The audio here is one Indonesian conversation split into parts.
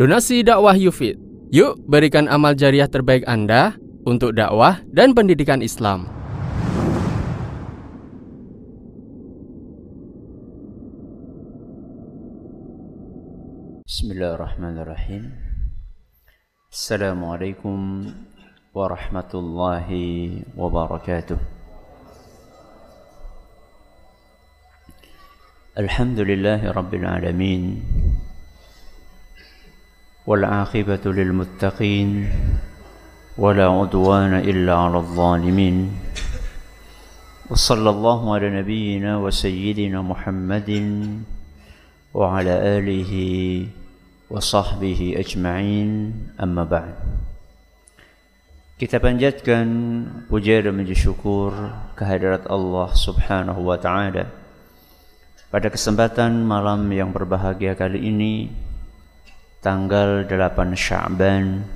Donasi dakwah Yufid. Yuk berikan amal jariah terbaik Anda untuk dakwah dan pendidikan Islam. Bismillahirrahmanirrahim. Assalamualaikum warahmatullahi wabarakatuh. الحمد لله رب العالمين والعاقبة للمتقين ولا عدوان إلا على الظالمين وصلى الله على نبينا وسيدنا محمد وعلى آله وصحبه أجمعين أما بعد Kita panjatkan puja dan puji syukur kehadirat Allah Subhanahu wa taala Pada kesempatan malam yang berbahagia kali ini tanggal 8 Sya'ban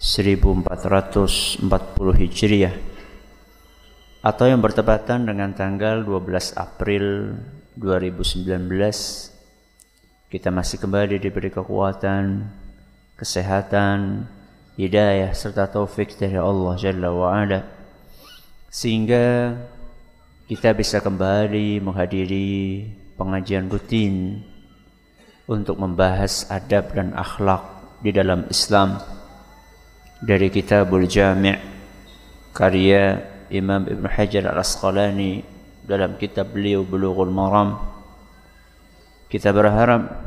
1440 Hijriah atau yang bertepatan dengan tanggal 12 April 2019 kita masih kembali diberi kekuatan, kesehatan, hidayah serta taufik dari Allah Jalla wa ala sehingga kita bisa kembali menghadiri pengajian rutin untuk membahas adab dan akhlak di dalam Islam dari Kitabul Jami' karya Imam Ibn Hajar Al-Asqalani dalam kitab beliau Bulughul Maram. Kita berharap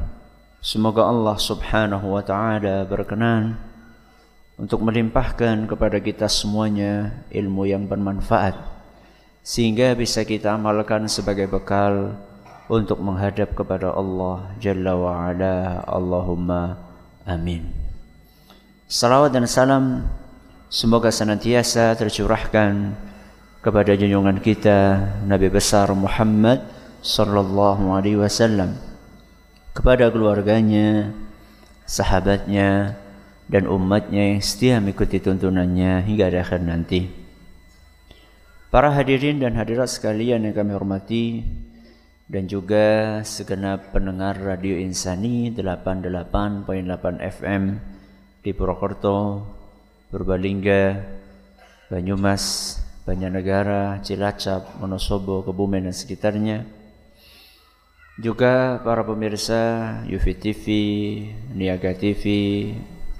semoga Allah Subhanahu wa taala berkenan untuk melimpahkan kepada kita semuanya ilmu yang bermanfaat sehingga bisa kita amalkan sebagai bekal untuk menghadap kepada Allah Jalla wa Ala. Allahumma amin. Salawat dan salam semoga senantiasa tercurahkan kepada junjungan kita Nabi besar Muhammad sallallahu alaihi wasallam kepada keluarganya, sahabatnya dan umatnya yang setia mengikuti tuntunannya hingga akhir nanti. Para hadirin dan hadirat sekalian yang kami hormati, dan juga segenap pendengar Radio Insani 88.8 FM di Purwokerto, Purbalingga, Banyumas, Banyanegara, Cilacap, Wonosobo, Kebumen dan sekitarnya. Juga para pemirsa Yufi TV, Niaga TV,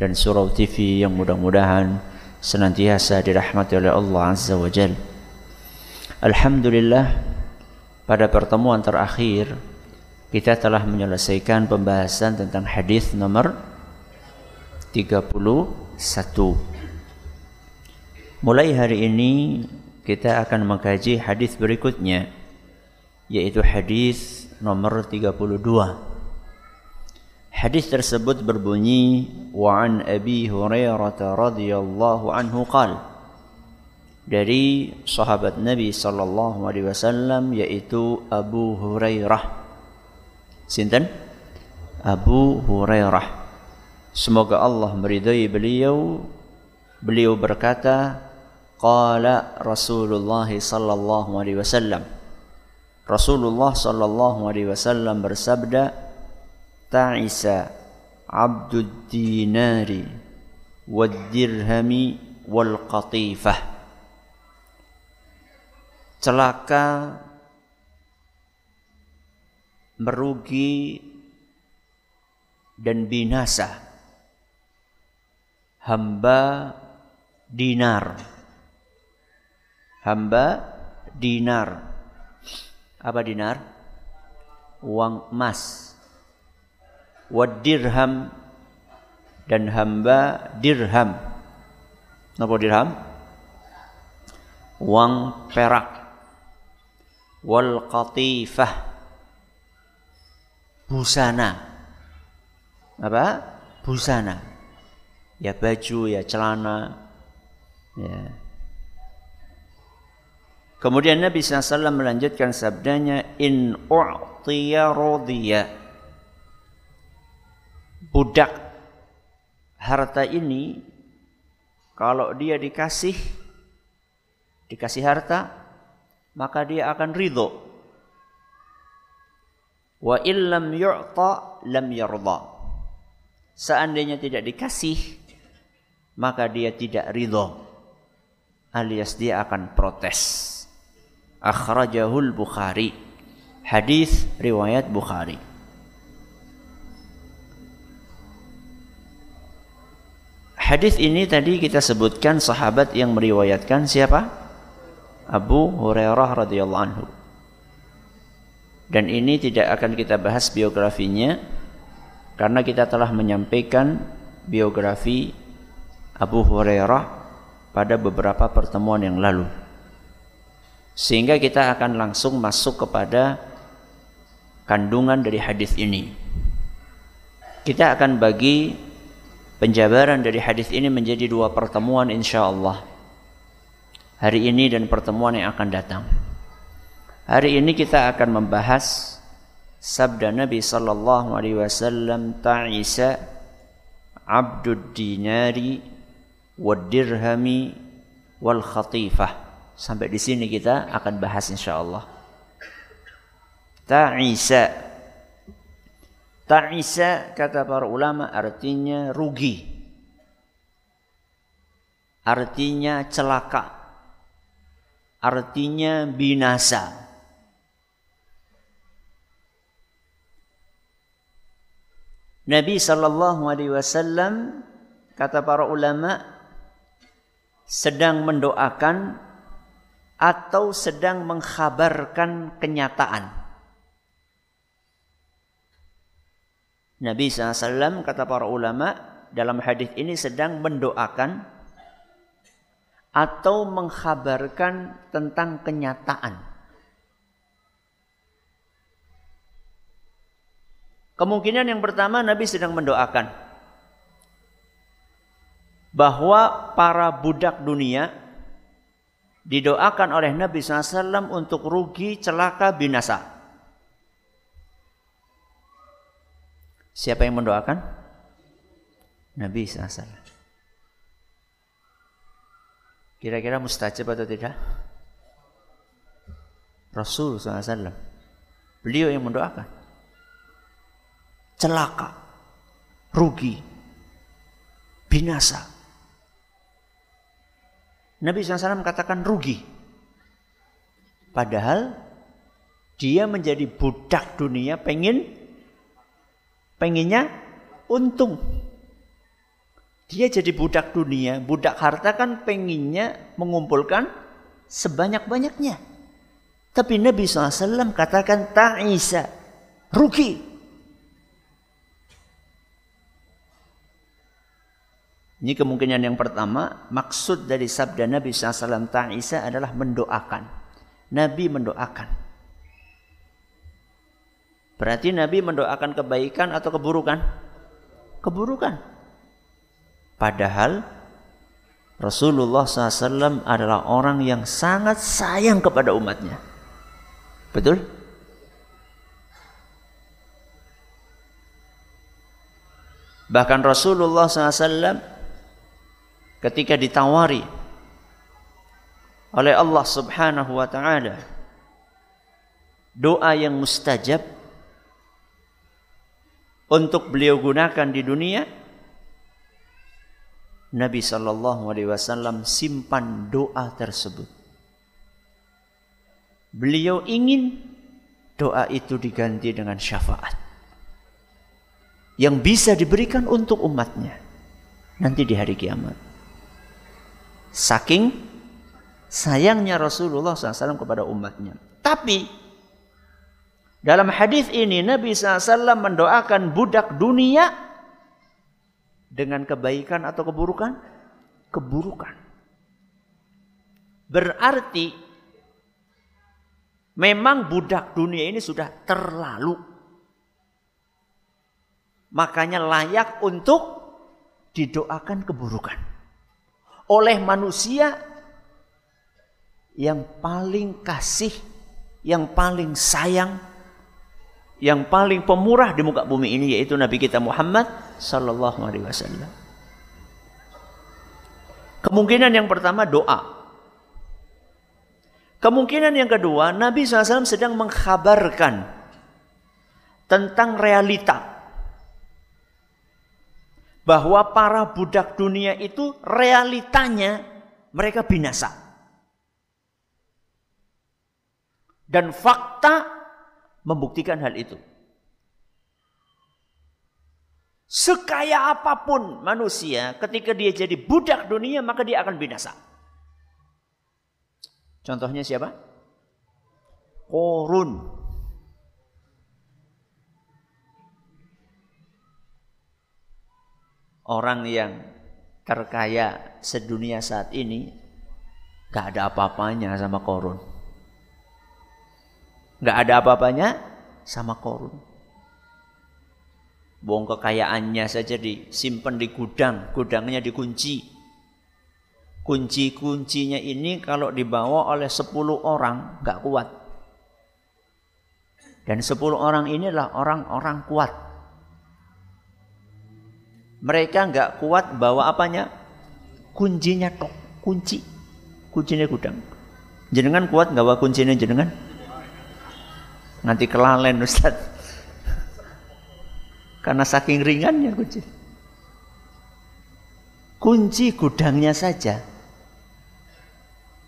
dan Surau TV yang mudah-mudahan senantiasa dirahmati oleh Allah Azza wa Jal. Alhamdulillah pada pertemuan terakhir kita telah menyelesaikan pembahasan tentang hadis nomor 31. Mulai hari ini kita akan mengkaji hadis berikutnya yaitu hadis nomor 32. Hadis tersebut berbunyi wa an Abi Hurairah radhiyallahu anhu qala dari sahabat Nabi sallallahu alaihi wasallam yaitu Abu Hurairah. Sinten? Abu Hurairah. Semoga Allah meridai beliau. Beliau berkata, qala Rasulullah sallallahu alaihi wasallam. Rasulullah sallallahu alaihi wasallam bersabda, ta'isa abdud dinari wad dirhami wal qatifah celaka, merugi, dan binasa. Hamba dinar. Hamba dinar. Apa dinar? Uang emas. Wadirham dan hamba dirham. Apa dirham? Uang perak wal qatifah. Busana. Apa? Busana. Ya baju ya celana. Ya. Kemudian Nabi SAW melanjutkan sabdanya in u'tiya rodiya budak harta ini kalau dia dikasih dikasih harta maka dia akan ridho. Wa illam yu'ta lam yarda. Seandainya tidak dikasih, maka dia tidak ridho. Alias dia akan protes. Akhrajahul Bukhari. Hadis riwayat Bukhari. Hadis ini tadi kita sebutkan sahabat yang meriwayatkan siapa? Abu Hurairah radhiyallahu anhu. Dan ini tidak akan kita bahas biografinya karena kita telah menyampaikan biografi Abu Hurairah pada beberapa pertemuan yang lalu. Sehingga kita akan langsung masuk kepada kandungan dari hadis ini. Kita akan bagi Penjabaran dari hadis ini menjadi dua pertemuan insya Allah. Hari ini dan pertemuan yang akan datang. Hari ini kita akan membahas sabda Nabi sallallahu alaihi wasallam ta'isa abdud dinari wad dirhami wal khatifah. Sampai di sini kita akan bahas insya Allah. Ta'isa Ta'isa kata para ulama artinya rugi. Artinya celaka. Artinya binasa. Nabi sallallahu alaihi wasallam kata para ulama sedang mendoakan atau sedang mengkhabarkan kenyataan Nabi SAW kata para ulama dalam hadis ini sedang mendoakan atau mengkhabarkan tentang kenyataan. Kemungkinan yang pertama Nabi sedang mendoakan bahwa para budak dunia didoakan oleh Nabi SAW untuk rugi, celaka, binasa. Siapa yang mendoakan? Nabi SAW. Kira-kira mustajab atau tidak? Rasul SAW. Beliau yang mendoakan. Celaka. Rugi. Binasa. Nabi SAW katakan rugi. Padahal dia menjadi budak dunia pengen pengennya untung. Dia jadi budak dunia, budak harta kan pengennya mengumpulkan sebanyak-banyaknya. Tapi Nabi SAW katakan ta'isa, rugi. Ini kemungkinan yang pertama, maksud dari sabda Nabi SAW ta'isa adalah mendoakan. Nabi mendoakan. Berarti Nabi mendoakan kebaikan atau keburukan? Keburukan. Padahal Rasulullah SAW adalah orang yang sangat sayang kepada umatnya. Betul? Bahkan Rasulullah SAW ketika ditawari oleh Allah Subhanahu wa taala doa yang mustajab untuk beliau gunakan di dunia Nabi Shallallahu Alaihi Wasallam simpan doa tersebut. Beliau ingin doa itu diganti dengan syafaat yang bisa diberikan untuk umatnya nanti di hari kiamat. Saking sayangnya Rasulullah SAW kepada umatnya. Tapi dalam hadis ini Nabi SAW mendoakan budak dunia dengan kebaikan atau keburukan? Keburukan. Berarti memang budak dunia ini sudah terlalu. Makanya layak untuk didoakan keburukan. Oleh manusia yang paling kasih, yang paling sayang, yang paling pemurah di muka bumi ini yaitu Nabi kita Muhammad sallallahu alaihi wasallam. Kemungkinan yang pertama doa. Kemungkinan yang kedua, Nabi SAW sedang mengkhabarkan tentang realita. bahwa para budak dunia itu realitanya mereka binasa. Dan fakta membuktikan hal itu. Sekaya apa pun manusia, ketika dia jadi budak dunia, maka dia akan binasa. Contohnya siapa? Korun. orang yang terkaya sedunia saat ini gak ada apa-apanya sama korun. Gak ada apa-apanya sama korun. Bong kekayaannya saja disimpan di gudang, gudangnya dikunci. Kunci-kuncinya ini kalau dibawa oleh 10 orang gak kuat. Dan 10 orang inilah orang-orang kuat. Mereka nggak kuat bawa apanya? Kuncinya tok, kunci. Kuncinya gudang. Jenengan kuat nggak bawa kuncinya jenengan? Nanti kelalen Ustaz. Karena saking ringannya kunci. Kunci gudangnya saja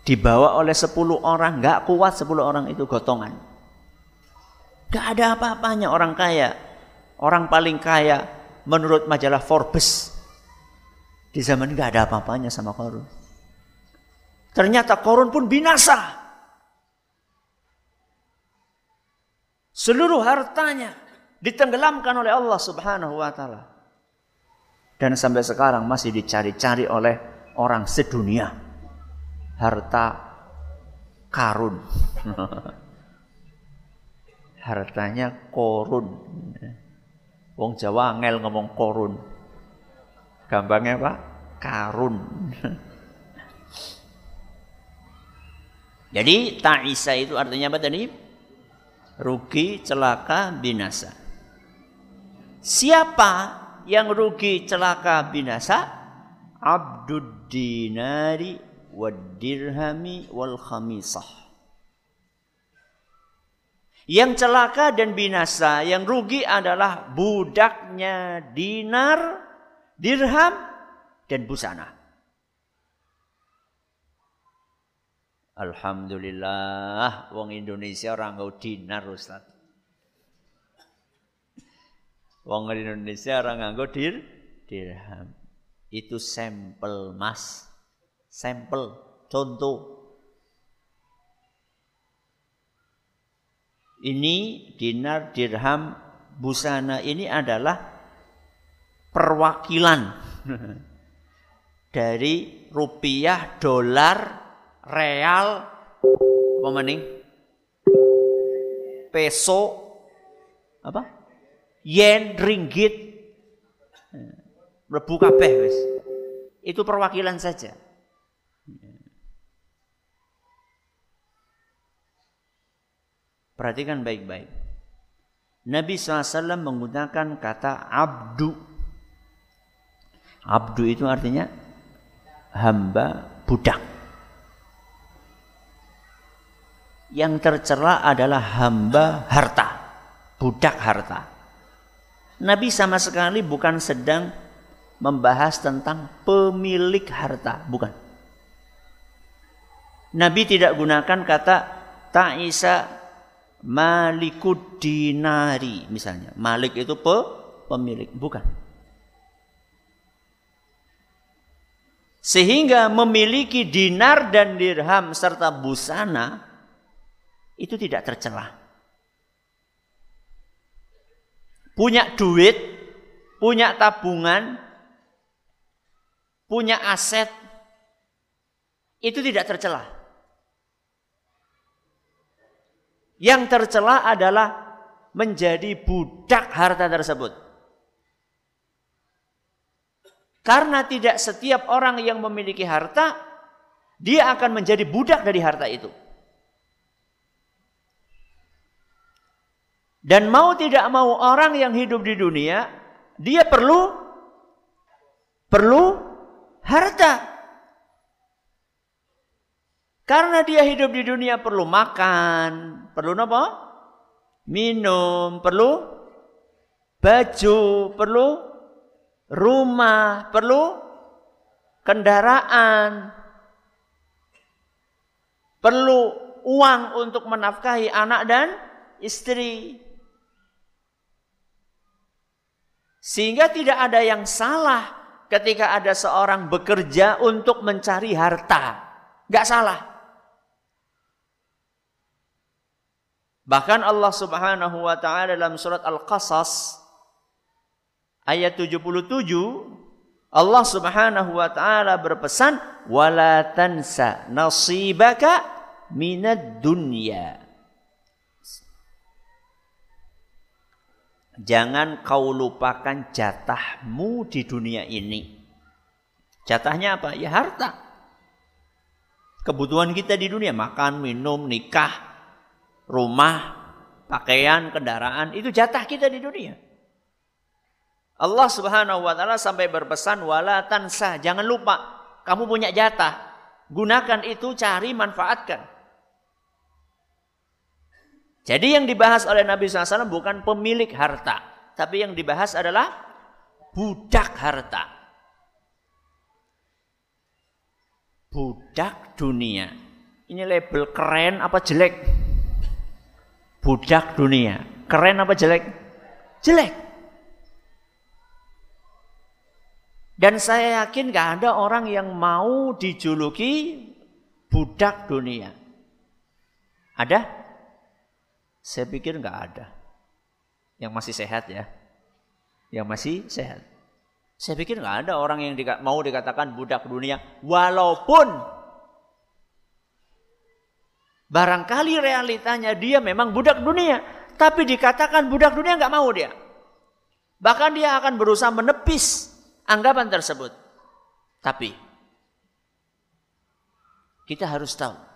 dibawa oleh 10 orang, nggak kuat 10 orang itu gotongan. Gak ada apa-apanya orang kaya. Orang paling kaya menurut majalah Forbes di zaman nggak ada apa-apanya sama korun. Ternyata korun pun binasa. Seluruh hartanya ditenggelamkan oleh Allah Subhanahu wa taala. Dan sampai sekarang masih dicari-cari oleh orang sedunia. Harta karun. Hartanya korun. Wong Jawa angel ngomong korun. Gampangnya apa? Karun. Jadi ta'isa itu artinya apa tadi? Rugi, celaka, binasa. Siapa yang rugi, celaka, binasa? Abdud dinari wad dirhami wal khamisah. Yang celaka dan binasa, yang rugi adalah budaknya dinar, dirham, dan busana. Alhamdulillah, wong Indonesia orang ngau dinar Ustaz. Wong Indonesia orang nganggo dir, dirham. Itu sampel mas, sampel, contoh Ini dinar, dirham, busana ini adalah perwakilan dari rupiah, dolar, real, apa Peso, apa? Yen, ringgit, mlebu kabeh wis. Itu perwakilan saja. Perhatikan baik-baik. Nabi SAW menggunakan kata abdu. Abdu itu artinya hamba budak. Yang tercela adalah hamba harta, budak harta. Nabi sama sekali bukan sedang membahas tentang pemilik harta, bukan. Nabi tidak gunakan kata ta'isa Malikud dinari misalnya. Malik itu pe, pemilik, bukan. Sehingga memiliki dinar dan dirham serta busana itu tidak tercela. Punya duit, punya tabungan, punya aset itu tidak tercela. Yang tercela adalah menjadi budak harta tersebut. Karena tidak setiap orang yang memiliki harta, dia akan menjadi budak dari harta itu. Dan mau tidak mau orang yang hidup di dunia, dia perlu perlu harta. Karena dia hidup di dunia perlu makan, perlu apa? Minum, perlu baju, perlu rumah, perlu kendaraan, perlu uang untuk menafkahi anak dan istri. Sehingga tidak ada yang salah ketika ada seorang bekerja untuk mencari harta. Gak salah. Bahkan Allah Subhanahu wa taala dalam surat Al-Qasas ayat 77 Allah Subhanahu wa taala berpesan wala tansa nasibaka minad dunya Jangan kau lupakan jatahmu di dunia ini. Jatahnya apa? Ya harta. Kebutuhan kita di dunia makan, minum, nikah, rumah, pakaian, kendaraan itu jatah kita di dunia. Allah Subhanahu wa taala sampai berpesan wala tansa, jangan lupa kamu punya jatah. Gunakan itu cari manfaatkan. Jadi yang dibahas oleh Nabi SAW bukan pemilik harta. Tapi yang dibahas adalah budak harta. Budak dunia. Ini label keren apa jelek? Budak dunia. Keren apa jelek? Jelek. Dan saya yakin gak ada orang yang mau dijuluki budak dunia. Ada? Saya pikir nggak ada. Yang masih sehat ya. Yang masih sehat. Saya pikir nggak ada orang yang mau dikatakan budak dunia. Walaupun barangkali realitanya dia memang budak dunia. Tapi dikatakan budak dunia nggak mau dia. Bahkan dia akan berusaha menepis anggapan tersebut. Tapi kita harus tahu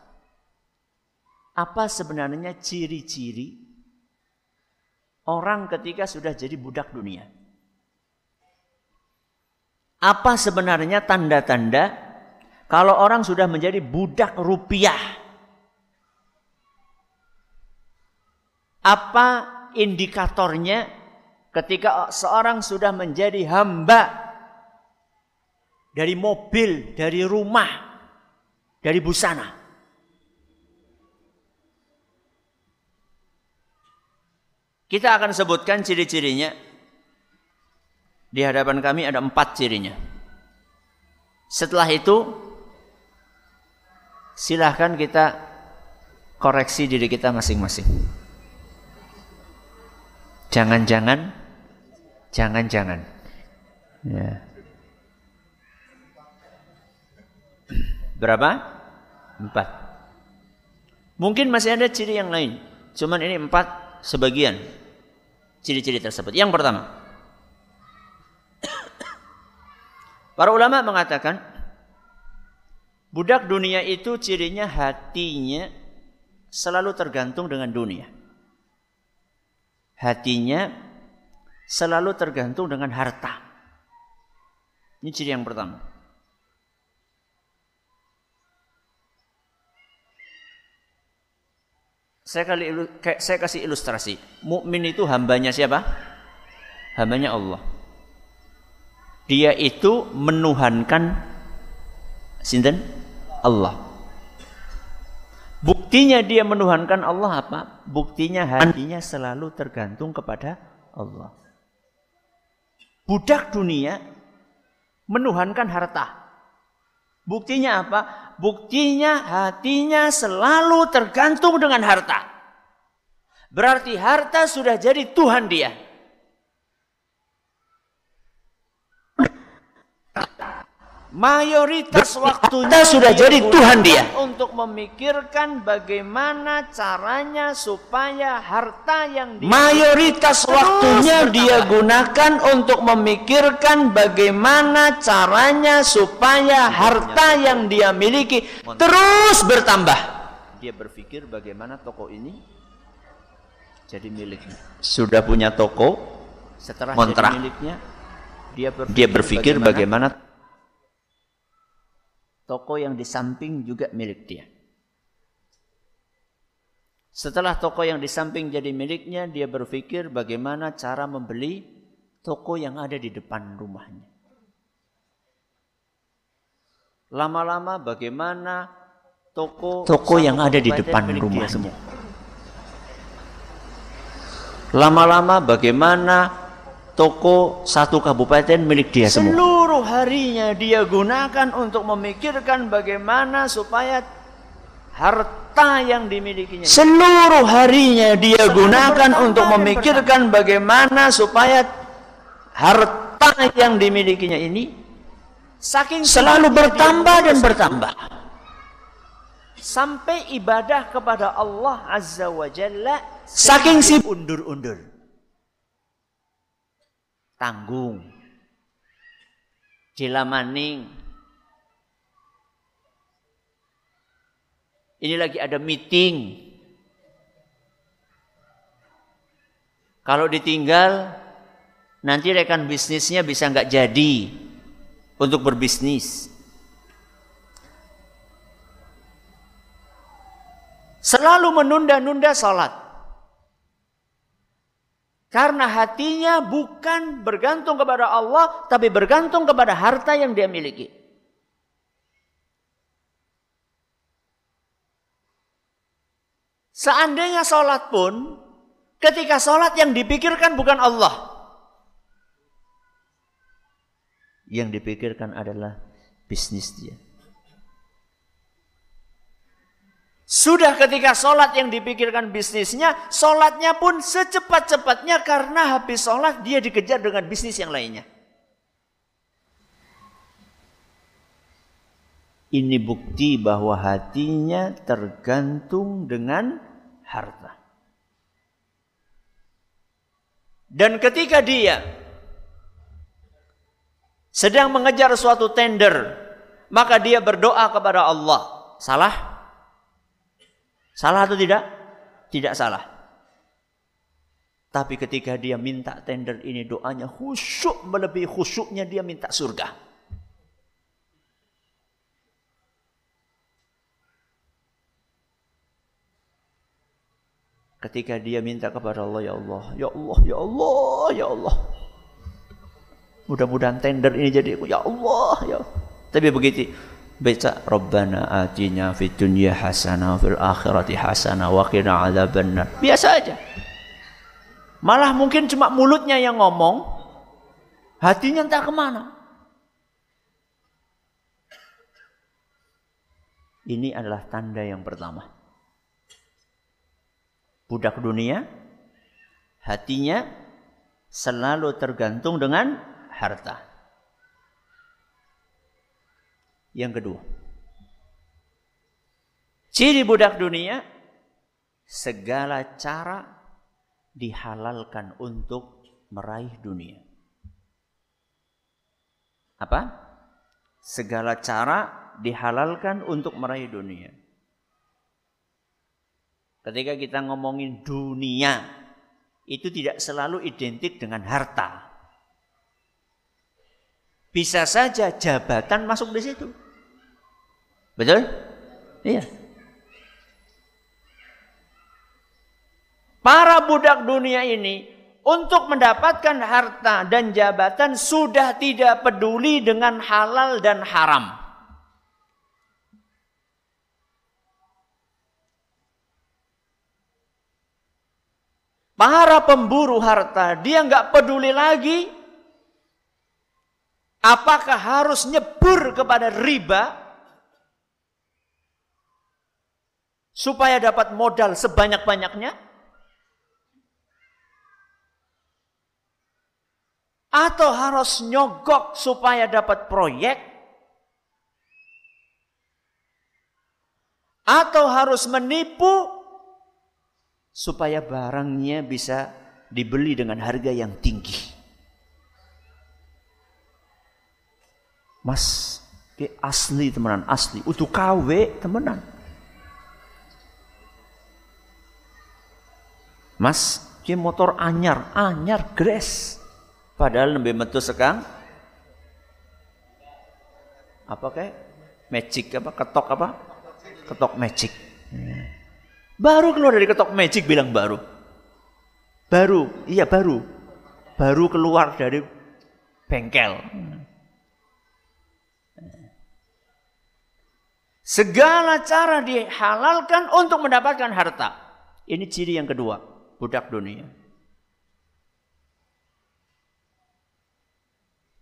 apa sebenarnya ciri-ciri orang ketika sudah jadi budak dunia? Apa sebenarnya tanda-tanda kalau orang sudah menjadi budak rupiah? Apa indikatornya ketika seorang sudah menjadi hamba dari mobil, dari rumah, dari busana? Kita akan sebutkan ciri-cirinya. Di hadapan kami ada empat cirinya. Setelah itu, silahkan kita koreksi diri kita masing-masing. Jangan-jangan, jangan-jangan. Ya. Berapa? Empat. Mungkin masih ada ciri yang lain. Cuman ini empat sebagian ciri-ciri tersebut. Yang pertama, para ulama mengatakan budak dunia itu cirinya hatinya selalu tergantung dengan dunia. Hatinya selalu tergantung dengan harta. Ini ciri yang pertama. Saya kali saya kasih ilustrasi. Mukmin itu hambanya siapa? Hambanya Allah. Dia itu menuhankan sinten? Allah. Buktinya dia menuhankan Allah apa? Buktinya hatinya selalu tergantung kepada Allah. Budak dunia menuhankan harta. Buktinya apa? Buktinya hatinya selalu tergantung dengan harta. Berarti harta sudah jadi Tuhan dia. Mayoritas waktunya sudah jadi Tuhan dia untuk memikirkan bagaimana caranya supaya harta yang dia mayoritas waktunya dia gunakan untuk memikirkan bagaimana caranya supaya harta yang dia miliki terus bertambah. Dia berpikir bagaimana toko ini jadi miliknya. Sudah punya toko, setelah kontrak. jadi miliknya, dia berpikir, dia berpikir bagaimana, bagaimana toko yang di samping juga milik dia. Setelah toko yang di samping jadi miliknya, dia berpikir bagaimana cara membeli toko yang ada di depan rumahnya. Lama-lama bagaimana toko toko yang ada di depan rumah semua. Lama-lama bagaimana toko satu kabupaten milik dia semua. Seluruh harinya dia gunakan untuk memikirkan bagaimana supaya harta yang dimilikinya. Seluruh harinya dia gunakan untuk memikirkan bagaimana supaya harta yang dimilikinya ini Saking selalu bertambah dan bertambah. Sampai ibadah kepada Allah Azza wa Jalla saking si undur-undur. Tanggung. Dilamaning. Ini lagi ada meeting. Kalau ditinggal, nanti rekan bisnisnya bisa nggak jadi untuk berbisnis. Selalu menunda-nunda salat. Karena hatinya bukan bergantung kepada Allah, tapi bergantung kepada harta yang dia miliki. Seandainya sholat pun, ketika sholat yang dipikirkan bukan Allah, yang dipikirkan adalah bisnis dia. Sudah ketika sholat yang dipikirkan bisnisnya, sholatnya pun secepat-cepatnya karena habis sholat dia dikejar dengan bisnis yang lainnya. Ini bukti bahwa hatinya tergantung dengan harta. Dan ketika dia sedang mengejar suatu tender, maka dia berdoa kepada Allah. Salah? Salah atau tidak? Tidak salah. Tapi ketika dia minta tender ini doanya khusyuk melebihi khusyuknya dia minta surga. Ketika dia minta kepada Allah ya Allah, ya Allah, ya Allah, ya Allah. Mudah-mudahan tender ini jadi ya Allah ya. Tapi begitu baca Rabbana atina fid dunya hasanah fil akhirati hasanah wa qina adzabannar. Biasa aja. Malah mungkin cuma mulutnya yang ngomong, hatinya entah ke mana. Ini adalah tanda yang pertama. Budak dunia, hatinya selalu tergantung dengan harta. Yang kedua, ciri budak dunia segala cara dihalalkan untuk meraih dunia. Apa? Segala cara dihalalkan untuk meraih dunia. Ketika kita ngomongin dunia, itu tidak selalu identik dengan harta. Bisa saja jabatan masuk di situ. Betul? Iya. Para budak dunia ini untuk mendapatkan harta dan jabatan sudah tidak peduli dengan halal dan haram. Para pemburu harta, dia nggak peduli lagi Apakah harus nyebur kepada riba supaya dapat modal sebanyak-banyaknya? Atau harus nyogok supaya dapat proyek? Atau harus menipu supaya barangnya bisa dibeli dengan harga yang tinggi? Mas, ke asli temenan, asli. Untuk KW temenan. Mas, ke motor anyar, anyar gres. Padahal lebih metu sekang. Apa kayak magic apa ketok apa? Ketok magic. Baru keluar dari ketok magic bilang baru. Baru, iya baru. baru keluar dari bengkel. Segala cara dihalalkan untuk mendapatkan harta. Ini ciri yang kedua, budak dunia.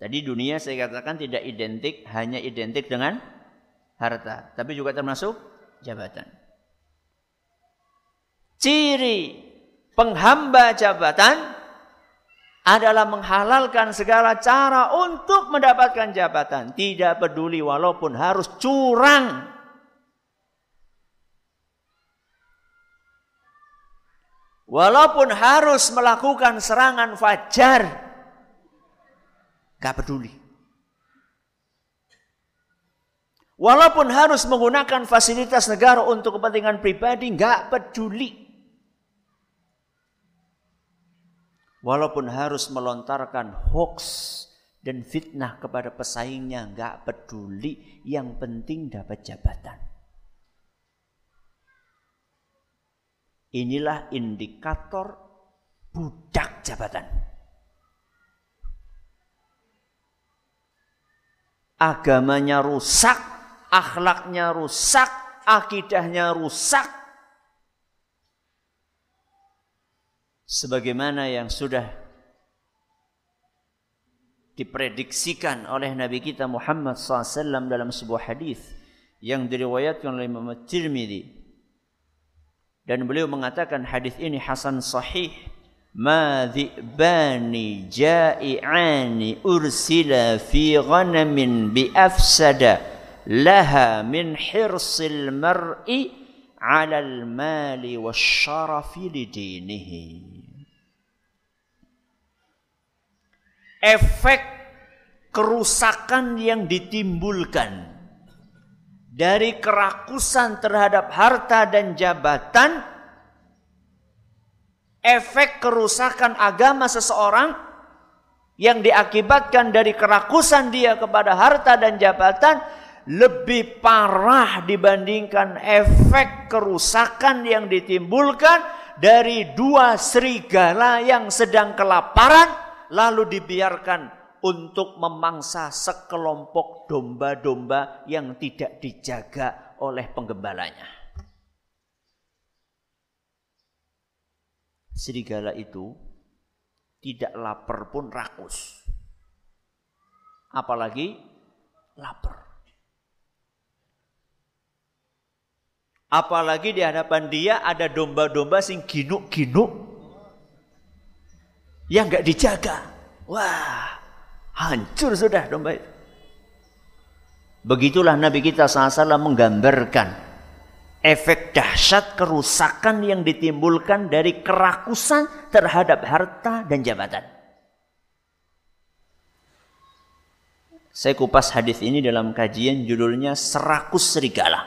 Tadi dunia saya katakan tidak identik, hanya identik dengan harta. Tapi juga termasuk jabatan. Ciri penghamba jabatan adalah menghalalkan segala cara untuk mendapatkan jabatan. Tidak peduli walaupun harus curang. Walaupun harus melakukan serangan fajar, gak peduli. Walaupun harus menggunakan fasilitas negara untuk kepentingan pribadi, gak peduli. Walaupun harus melontarkan hoax dan fitnah kepada pesaingnya, gak peduli. Yang penting dapat jabatan. Inilah indikator budak jabatan. Agamanya rusak, akhlaknya rusak, akidahnya rusak. Sebagaimana yang sudah diprediksikan oleh Nabi kita Muhammad SAW dalam sebuah hadis yang diriwayatkan oleh Imam Tirmidzi dan beliau mengatakan hadis ini hasan sahih. Ma dhi'bani ja'i'ani ursila fi ghanamin bi afsada laha min hirsil mar'i 'ala al-mali wasyarafi lidinihi efek kerusakan yang ditimbulkan dari kerakusan terhadap harta dan jabatan, efek kerusakan agama seseorang yang diakibatkan dari kerakusan dia kepada harta dan jabatan lebih parah dibandingkan efek kerusakan yang ditimbulkan dari dua serigala yang sedang kelaparan lalu dibiarkan untuk memangsa sekelompok domba-domba yang tidak dijaga oleh penggembalanya. Serigala itu tidak lapar pun rakus. Apalagi lapar. Apalagi di hadapan dia ada domba-domba sing ginuk-ginuk yang nggak dijaga. Wah, Hancur sudah domba itu. Begitulah Nabi kita SAW menggambarkan efek dahsyat kerusakan yang ditimbulkan dari kerakusan terhadap harta dan jabatan. Saya kupas hadis ini dalam kajian judulnya Serakus Serigala.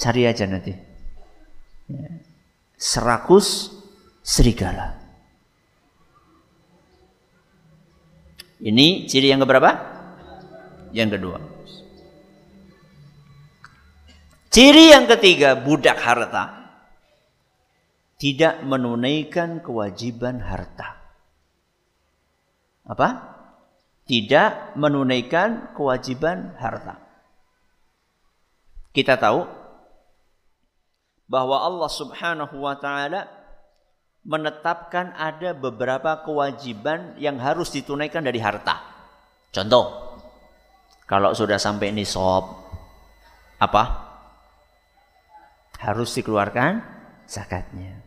Cari aja nanti. Ya. Serakus Serigala. Ini ciri yang keberapa? Yang kedua. Ciri yang ketiga, budak harta. Tidak menunaikan kewajiban harta. Apa? Tidak menunaikan kewajiban harta. Kita tahu bahwa Allah Subhanahu wa taala menetapkan ada beberapa kewajiban yang harus ditunaikan dari harta. Contoh, kalau sudah sampai nisab, apa? Harus dikeluarkan zakatnya.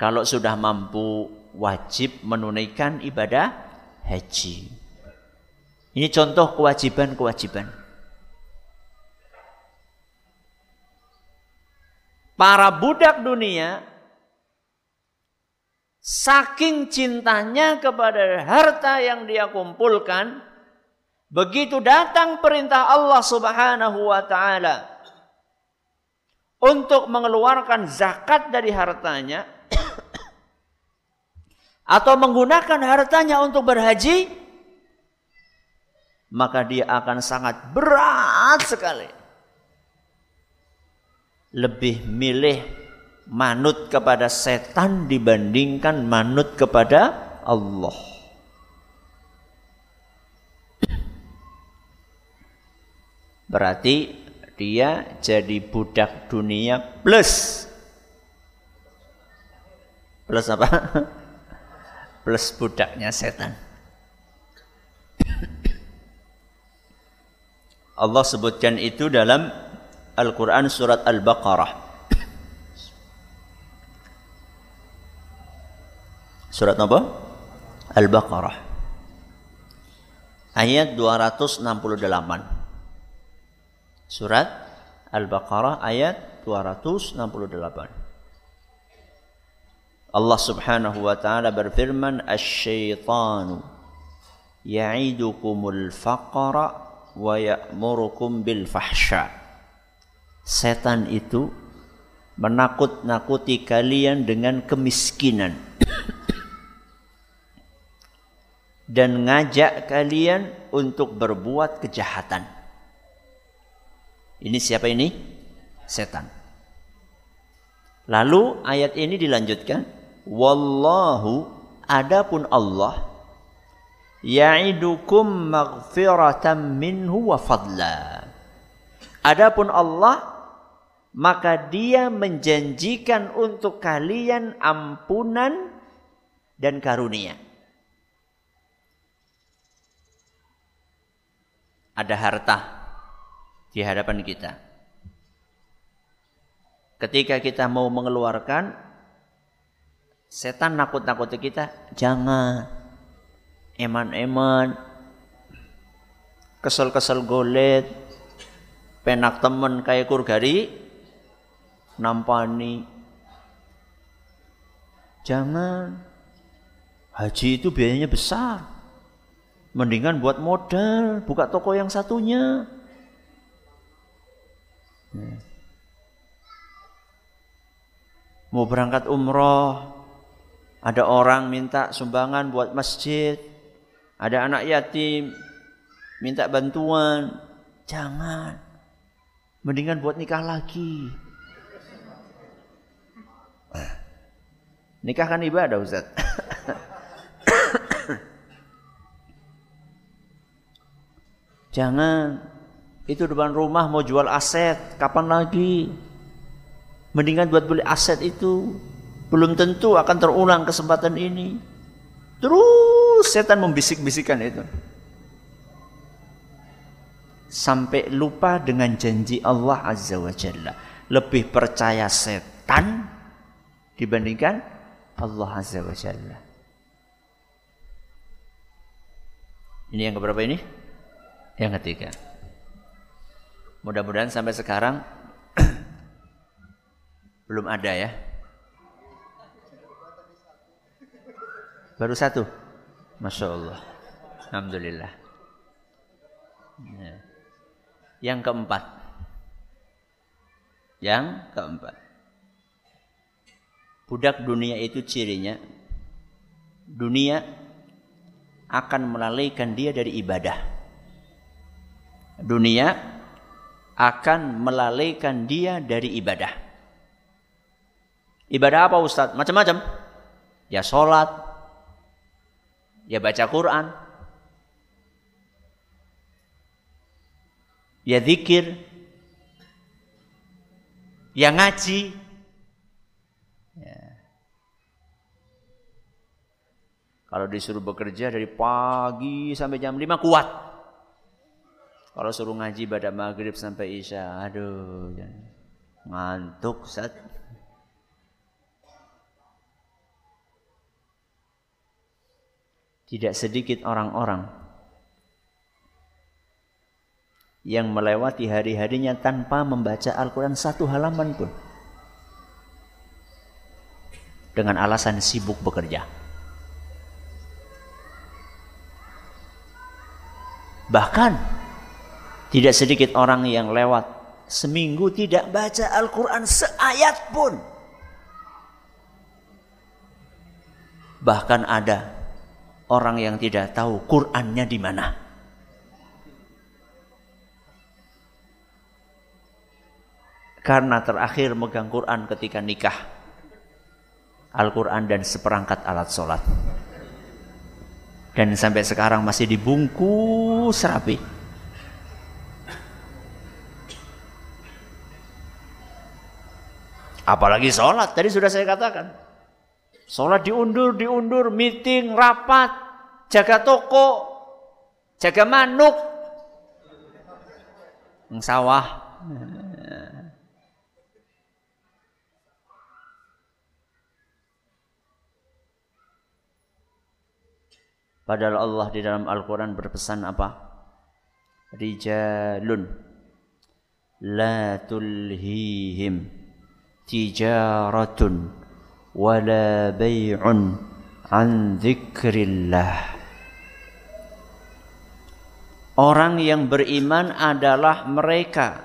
Kalau sudah mampu, wajib menunaikan ibadah haji. Ini contoh kewajiban-kewajiban. Para budak dunia Saking cintanya kepada harta yang dia kumpulkan, begitu datang perintah Allah Subhanahu wa taala untuk mengeluarkan zakat dari hartanya atau menggunakan hartanya untuk berhaji, maka dia akan sangat berat sekali. Lebih milih manut kepada setan dibandingkan manut kepada Allah. Berarti dia jadi budak dunia plus plus apa? plus budaknya setan. Allah sebutkan itu dalam Al-Quran surat Al-Baqarah. Surat apa? Al-Baqarah. Ayat 268. Surat Al-Baqarah ayat 268. Allah Subhanahu wa taala berfirman, "Asy-syaitanu ya'idukumul faqra wa ya'murukum bil fahsya." Setan itu menakut-nakuti kalian dengan kemiskinan dan ngajak kalian untuk berbuat kejahatan. Ini siapa ini? Setan. Lalu ayat ini dilanjutkan, wallahu adapun Allah ya'idukum maghfiratan minhu wa fadla. Adapun Allah maka dia menjanjikan untuk kalian ampunan dan karunia. Ada harta di hadapan kita. Ketika kita mau mengeluarkan, setan nakut-nakuti kita, jangan eman-eman, kesel-kesel golet, penak temen kayak kurgari, nampani. Jangan, haji itu biayanya besar. Mendingan buat modal, buka toko yang satunya. Ya. Mau berangkat umroh, ada orang minta sumbangan buat masjid, ada anak yatim minta bantuan, jangan. Mendingan buat nikah lagi. Nikah kan ibadah Ustaz. Jangan. Itu depan rumah mau jual aset, kapan lagi? Mendingan buat beli aset itu. Belum tentu akan terulang kesempatan ini. Terus setan membisik-bisikan itu. Sampai lupa dengan janji Allah Azza wa Jalla. Lebih percaya setan dibandingkan Allah Azza wa Jalla. Ini yang keberapa ini? Yang ketiga. Mudah-mudahan sampai sekarang belum ada ya. Baru satu. Masya Allah. Alhamdulillah. Ya. Yang keempat. Yang keempat. Budak dunia itu cirinya. Dunia akan melalaikan dia dari ibadah dunia akan melalaikan dia dari ibadah. Ibadah apa Ustaz? Macam-macam. Ya sholat, ya baca Quran, ya zikir, ya ngaji. Ya. Kalau disuruh bekerja dari pagi sampai jam 5 kuat. Kalau suruh ngaji pada maghrib sampai isya, aduh, ngantuk saat. Tidak sedikit orang-orang yang melewati hari-harinya tanpa membaca Al-Quran satu halaman pun. Dengan alasan sibuk bekerja. Bahkan tidak sedikit orang yang lewat seminggu tidak baca Al-Quran seayat pun. Bahkan ada orang yang tidak tahu Qurannya di mana. Karena terakhir megang Quran ketika nikah. Al-Quran dan seperangkat alat sholat. Dan sampai sekarang masih dibungkus rapi. Apalagi sholat, tadi sudah saya katakan. Sholat diundur, diundur, meeting, rapat, jaga toko, jaga manuk, sawah. Padahal Allah di dalam Al-Quran berpesan apa? Rijalun la tulhihim tijaratun wala bay'un an dzikrillah. Orang yang beriman adalah mereka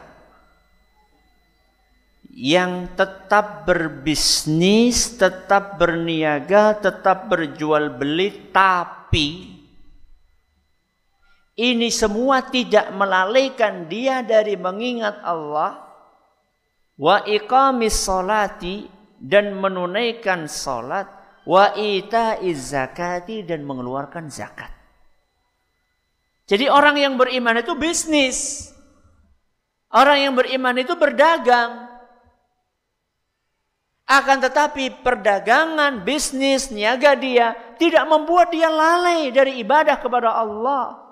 yang tetap berbisnis, tetap berniaga, tetap berjual beli, tapi ini semua tidak melalaikan dia dari mengingat Allah wa iqamis salati dan menunaikan salat wa ita'iz zakati dan mengeluarkan zakat. Jadi orang yang beriman itu bisnis. Orang yang beriman itu berdagang. Akan tetapi perdagangan, bisnis, niaga dia tidak membuat dia lalai dari ibadah kepada Allah.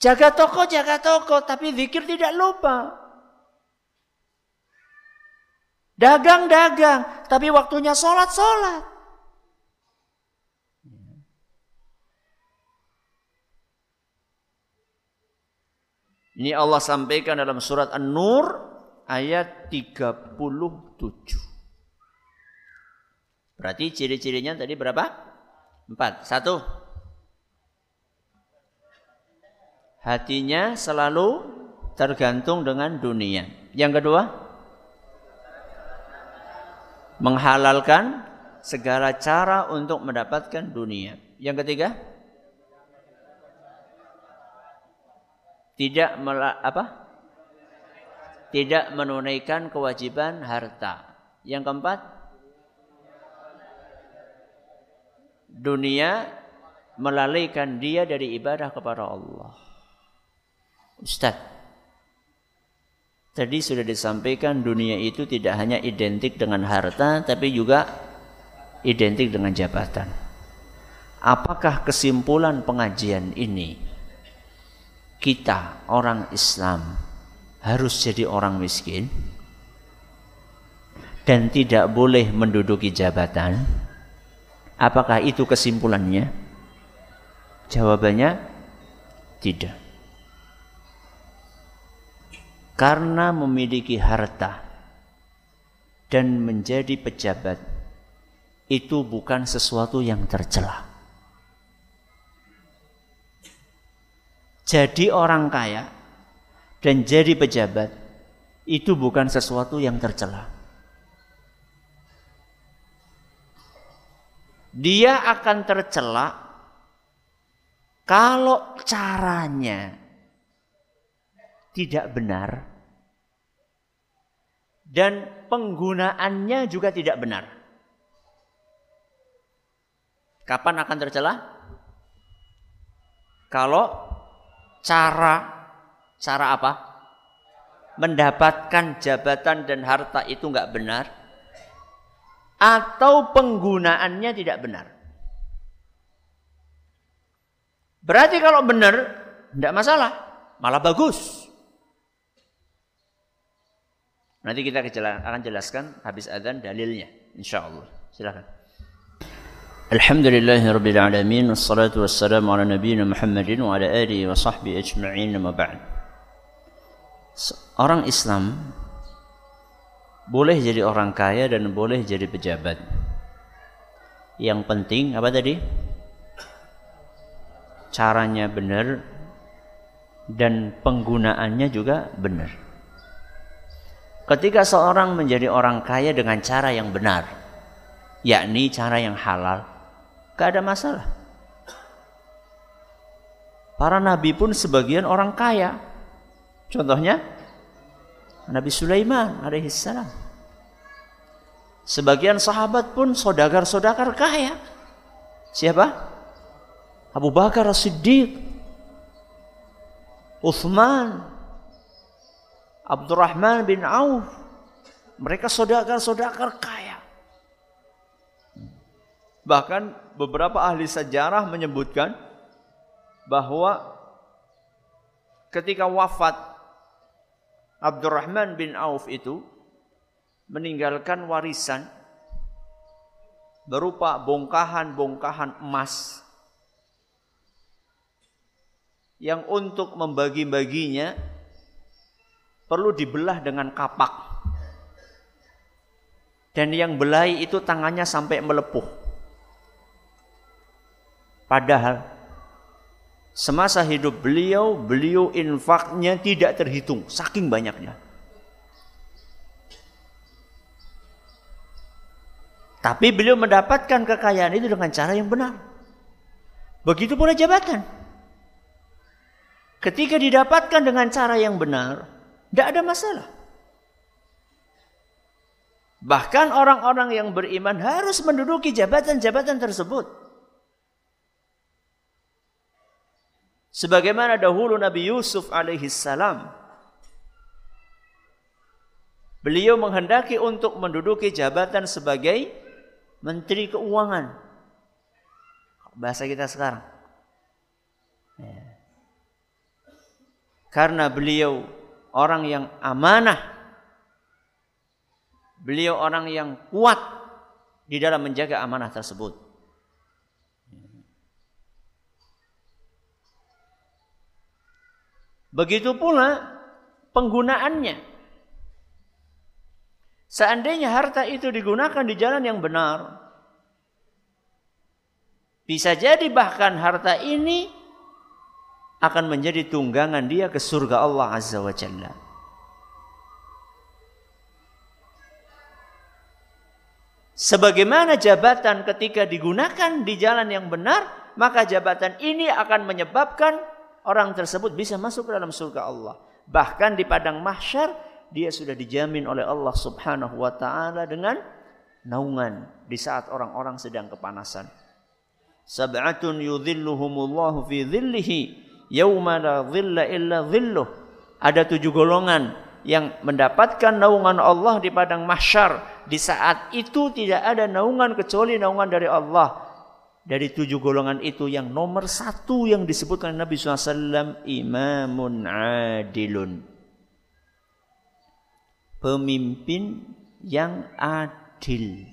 Jaga toko, jaga toko, tapi zikir tidak lupa. Dagang, dagang, tapi waktunya sholat, sholat. Ini Allah sampaikan dalam surat An-Nur ayat 37. Berarti ciri-cirinya tadi berapa? Empat. Satu. Hatinya selalu tergantung dengan dunia. Yang kedua, menghalalkan segala cara untuk mendapatkan dunia. Yang ketiga, tidak apa? Tidak menunaikan kewajiban harta. Yang keempat, dunia melalaikan dia dari ibadah kepada Allah. Ustaz, tadi sudah disampaikan dunia itu tidak hanya identik dengan harta, tapi juga identik dengan jabatan. Apakah kesimpulan pengajian ini kita orang Islam harus jadi orang miskin dan tidak boleh menduduki jabatan? Apakah itu kesimpulannya? Jawabannya tidak. Karena memiliki harta dan menjadi pejabat itu bukan sesuatu yang tercela. jadi orang kaya dan jadi pejabat itu bukan sesuatu yang tercela. Dia akan tercela kalau caranya tidak benar dan penggunaannya juga tidak benar. Kapan akan tercela? Kalau cara cara apa? Mendapatkan jabatan dan harta itu nggak benar atau penggunaannya tidak benar. Berarti kalau benar tidak masalah, malah bagus. Nanti kita akan jelaskan habis adzan dalilnya insya Allah Silakan. Alhamdulillahirobbilalamin, rabbil alamin wassalatu wassalamu Muhammadin wa ala alihi wa sahbihi ajma'in ma ba'd. Orang Islam boleh jadi orang kaya dan boleh jadi pejabat. Yang penting apa tadi? Caranya benar dan penggunaannya juga benar. Ketika seorang menjadi orang kaya dengan cara yang benar, yakni cara yang halal, Gak ada masalah. Para nabi pun sebagian orang kaya. Contohnya Nabi Sulaiman alaihissalam. Sebagian sahabat pun sodagar-sodagar kaya. Siapa? Abu Bakar As-Siddiq, Uthman, Abdurrahman bin Auf. Mereka sodagar-sodagar kaya. Bahkan beberapa ahli sejarah menyebutkan bahwa ketika wafat Abdurrahman bin Auf itu meninggalkan warisan berupa bongkahan-bongkahan emas yang untuk membagi-baginya perlu dibelah dengan kapak. Dan yang belai itu tangannya sampai melepuh. Padahal semasa hidup beliau, beliau infaknya tidak terhitung, saking banyaknya. Tapi beliau mendapatkan kekayaan itu dengan cara yang benar. Begitu pula jabatan. Ketika didapatkan dengan cara yang benar, tidak ada masalah. Bahkan orang-orang yang beriman harus menduduki jabatan-jabatan tersebut. Sebagaimana dahulu Nabi Yusuf alaihi salam Beliau menghendaki untuk menduduki jabatan sebagai Menteri Keuangan. Bahasa kita sekarang. Ya. Karena beliau orang yang amanah. Beliau orang yang kuat di dalam menjaga amanah tersebut. Begitu pula penggunaannya. Seandainya harta itu digunakan di jalan yang benar, bisa jadi bahkan harta ini akan menjadi tunggangan dia ke surga Allah Azza wa Jalla. Sebagaimana jabatan ketika digunakan di jalan yang benar, maka jabatan ini akan menyebabkan orang tersebut bisa masuk ke dalam surga Allah. Bahkan di padang mahsyar dia sudah dijamin oleh Allah Subhanahu wa taala dengan naungan di saat orang-orang sedang kepanasan. Sab'atun yudhilluhumullahu fi dhillihi yauma la dhilla illa dhilluh. Ada tujuh golongan yang mendapatkan naungan Allah di padang mahsyar. Di saat itu tidak ada naungan kecuali naungan dari Allah. Dari tujuh golongan itu yang nomor satu yang disebutkan Nabi SAW imamun adilun pemimpin yang adil.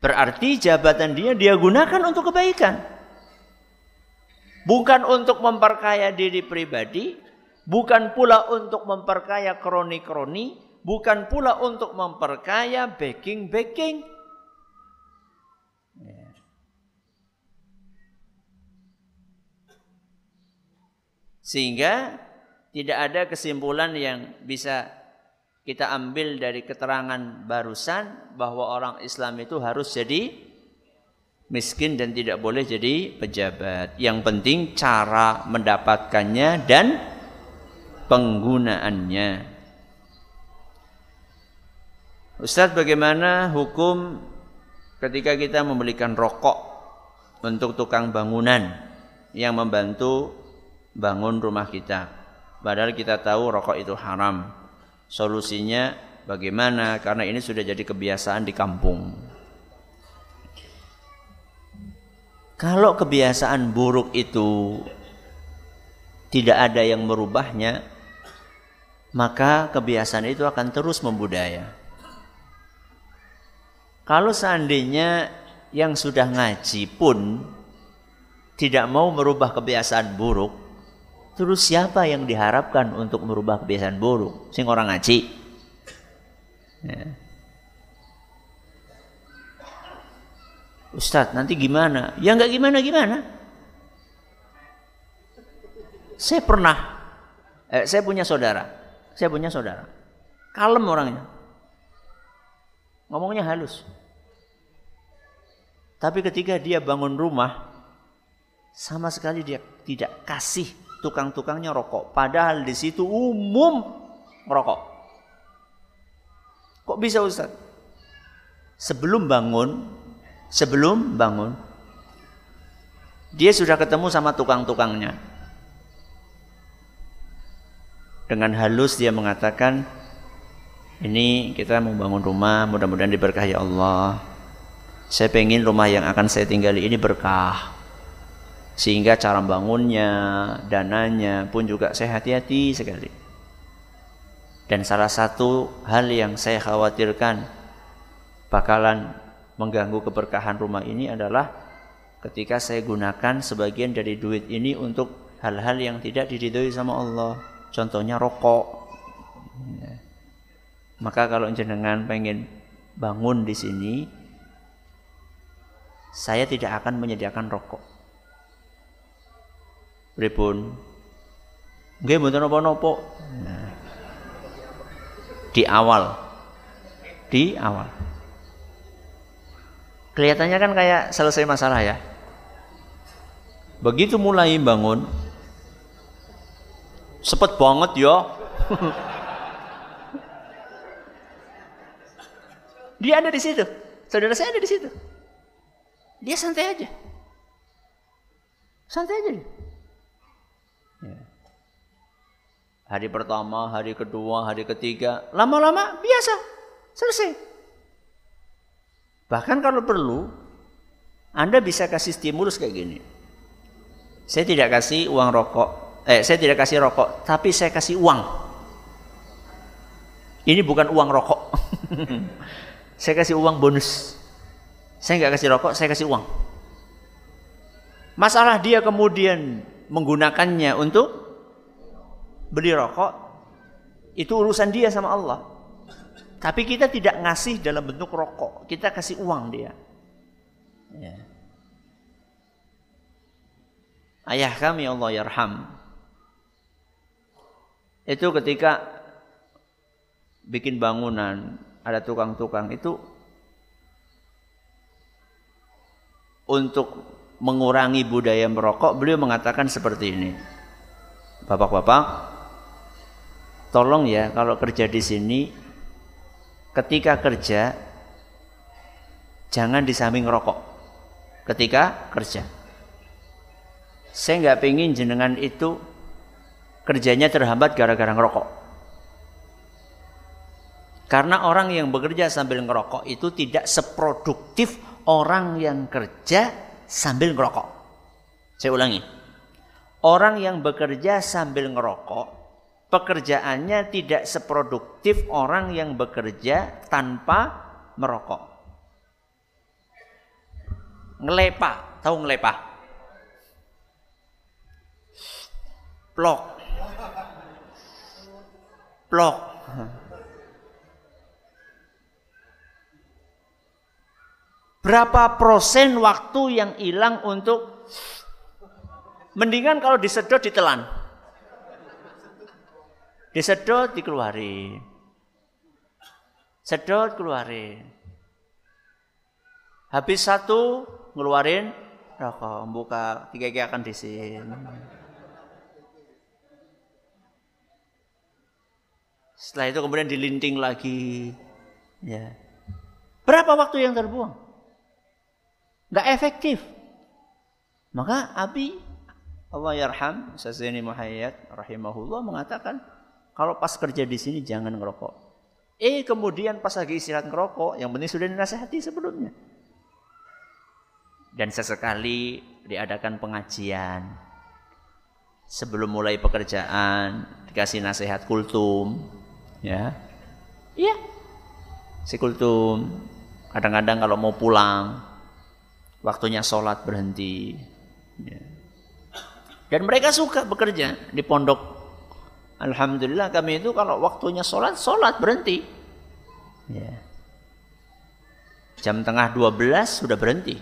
Berarti jabatan dia dia gunakan untuk kebaikan. Bukan untuk memperkaya diri pribadi, bukan pula untuk memperkaya kroni-kroni, bukan pula untuk memperkaya backing-backing. Sehingga tidak ada kesimpulan yang bisa kita ambil dari keterangan barusan bahwa orang Islam itu harus jadi miskin dan tidak boleh jadi pejabat. Yang penting cara mendapatkannya dan penggunaannya. Ustadz bagaimana hukum ketika kita membelikan rokok untuk tukang bangunan yang membantu bangun rumah kita? Padahal kita tahu rokok itu haram. Solusinya bagaimana? Karena ini sudah jadi kebiasaan di kampung. Kalau kebiasaan buruk itu tidak ada yang merubahnya, maka kebiasaan itu akan terus membudaya. Kalau seandainya yang sudah ngaji pun tidak mau merubah kebiasaan buruk, Terus siapa yang diharapkan untuk merubah kebiasaan buruk? Sing orang ngaji. Ya. Ustadz nanti gimana? Ya nggak gimana-gimana. Saya pernah, eh, saya punya saudara, saya punya saudara, kalem orangnya, ngomongnya halus. Tapi ketika dia bangun rumah, sama sekali dia tidak kasih tukang-tukangnya rokok. Padahal di situ umum rokok. Kok bisa Ustaz? Sebelum bangun, sebelum bangun, dia sudah ketemu sama tukang-tukangnya. Dengan halus dia mengatakan, ini kita mau bangun rumah, mudah-mudahan diberkahi Allah. Saya pengen rumah yang akan saya tinggali ini berkah. Sehingga cara bangunnya, dananya pun juga saya hati-hati sekali. Dan salah satu hal yang saya khawatirkan bakalan mengganggu keberkahan rumah ini adalah ketika saya gunakan sebagian dari duit ini untuk hal-hal yang tidak diridhoi sama Allah. Contohnya rokok. Ya. Maka kalau jenengan pengen bangun di sini, saya tidak akan menyediakan rokok. Pripun? Nggih mboten napa-napa. Nah, di awal. Di awal. Kelihatannya kan kayak selesai masalah ya. Begitu mulai bangun, sepet banget ya. Dia ada di situ. Saudara saya ada di situ. Dia santai aja. Santai aja. Ya. Hari pertama, hari kedua, hari ketiga, lama-lama biasa, selesai. Bahkan kalau perlu, Anda bisa kasih stimulus kayak gini. Saya tidak kasih uang rokok, eh saya tidak kasih rokok, tapi saya kasih uang. Ini bukan uang rokok. saya kasih uang bonus. Saya nggak kasih rokok, saya kasih uang. Masalah dia kemudian menggunakannya untuk beli rokok itu urusan dia sama Allah. Tapi kita tidak ngasih dalam bentuk rokok, kita kasih uang dia. Ya. Ayah kami Allah yarham. Itu ketika bikin bangunan, ada tukang-tukang itu untuk mengurangi budaya merokok, beliau mengatakan seperti ini. Bapak-bapak, tolong ya kalau kerja di sini ketika kerja jangan di samping rokok ketika kerja. Saya nggak pengen jenengan itu kerjanya terhambat gara-gara ngerokok. Karena orang yang bekerja sambil ngerokok itu tidak seproduktif orang yang kerja sambil ngerokok. Saya ulangi. Orang yang bekerja sambil ngerokok pekerjaannya tidak seproduktif orang yang bekerja tanpa merokok. Ngelepa, tahu ngelepa? Plok. Plok. Berapa persen waktu yang hilang untuk mendingan kalau disedot ditelan. Disedot dikeluarin. Sedot keluarin. Habis satu ngeluarin rokok, buka tiga tiga akan disin. Setelah itu kemudian dilinting lagi. Ya. Berapa waktu yang terbuang? Gak efektif. Maka Abi Allah yarham Sazini Muhayyad rahimahullah mengatakan kalau pas kerja di sini jangan ngerokok. Eh kemudian pas lagi istirahat ngerokok, yang penting sudah dinasehati sebelumnya. Dan sesekali diadakan pengajian. Sebelum mulai pekerjaan, dikasih nasihat kultum. Ya. Iya. Si kultum. Kadang-kadang kalau mau pulang, waktunya sholat berhenti. Ya. Dan mereka suka bekerja di pondok Alhamdulillah kami itu kalau waktunya sholat, sholat berhenti. Ya. Jam tengah 12 sudah berhenti.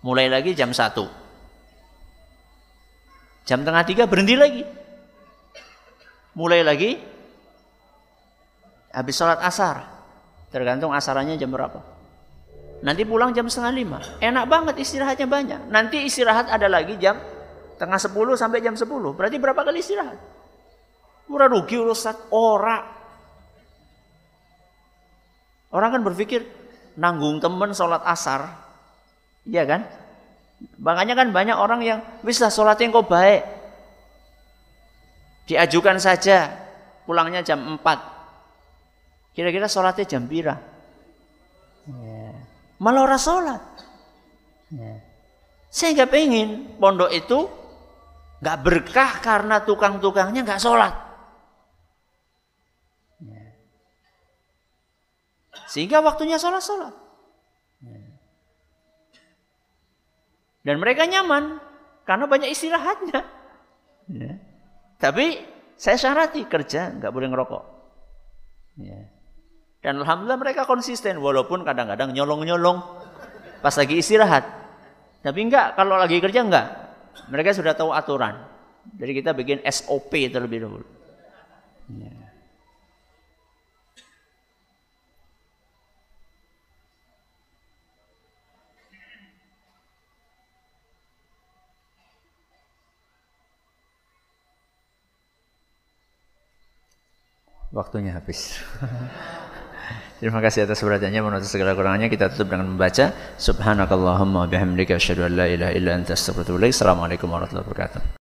Mulai lagi jam 1. Jam tengah 3 berhenti lagi. Mulai lagi habis sholat asar. Tergantung asarannya jam berapa. Nanti pulang jam setengah lima. Enak banget istirahatnya banyak. Nanti istirahat ada lagi jam tengah 10 sampai jam 10. Berarti berapa kali istirahat? Ora rugi Ustaz, ora. Orang kan berpikir nanggung temen sholat asar. Iya kan? Makanya kan banyak orang yang bisa sholatnya kok baik. Diajukan saja pulangnya jam 4. Kira-kira sholatnya jam pira? Ya. Malah orang sholat. Ya. Saya nggak pengen pondok itu nggak berkah karena tukang-tukangnya nggak sholat. Sehingga waktunya sholat-sholat. Dan mereka nyaman karena banyak istirahatnya. Ya. Tapi saya syarati kerja nggak boleh ngerokok. Ya. Dan alhamdulillah mereka konsisten walaupun kadang-kadang nyolong-nyolong pas lagi istirahat. Tapi enggak kalau lagi kerja enggak. Mereka sudah tahu aturan. Jadi kita bikin SOP terlebih dahulu. Ya. Waktunya habis. Terima kasih atas perhatiannya. Menurut segala kurangannya kita tutup dengan membaca Subhanakallahumma bihamdika asyhadu an la ilaha illa anta astaghfiruka wa atubu ilaik. Assalamualaikum warahmatullahi wabarakatuh.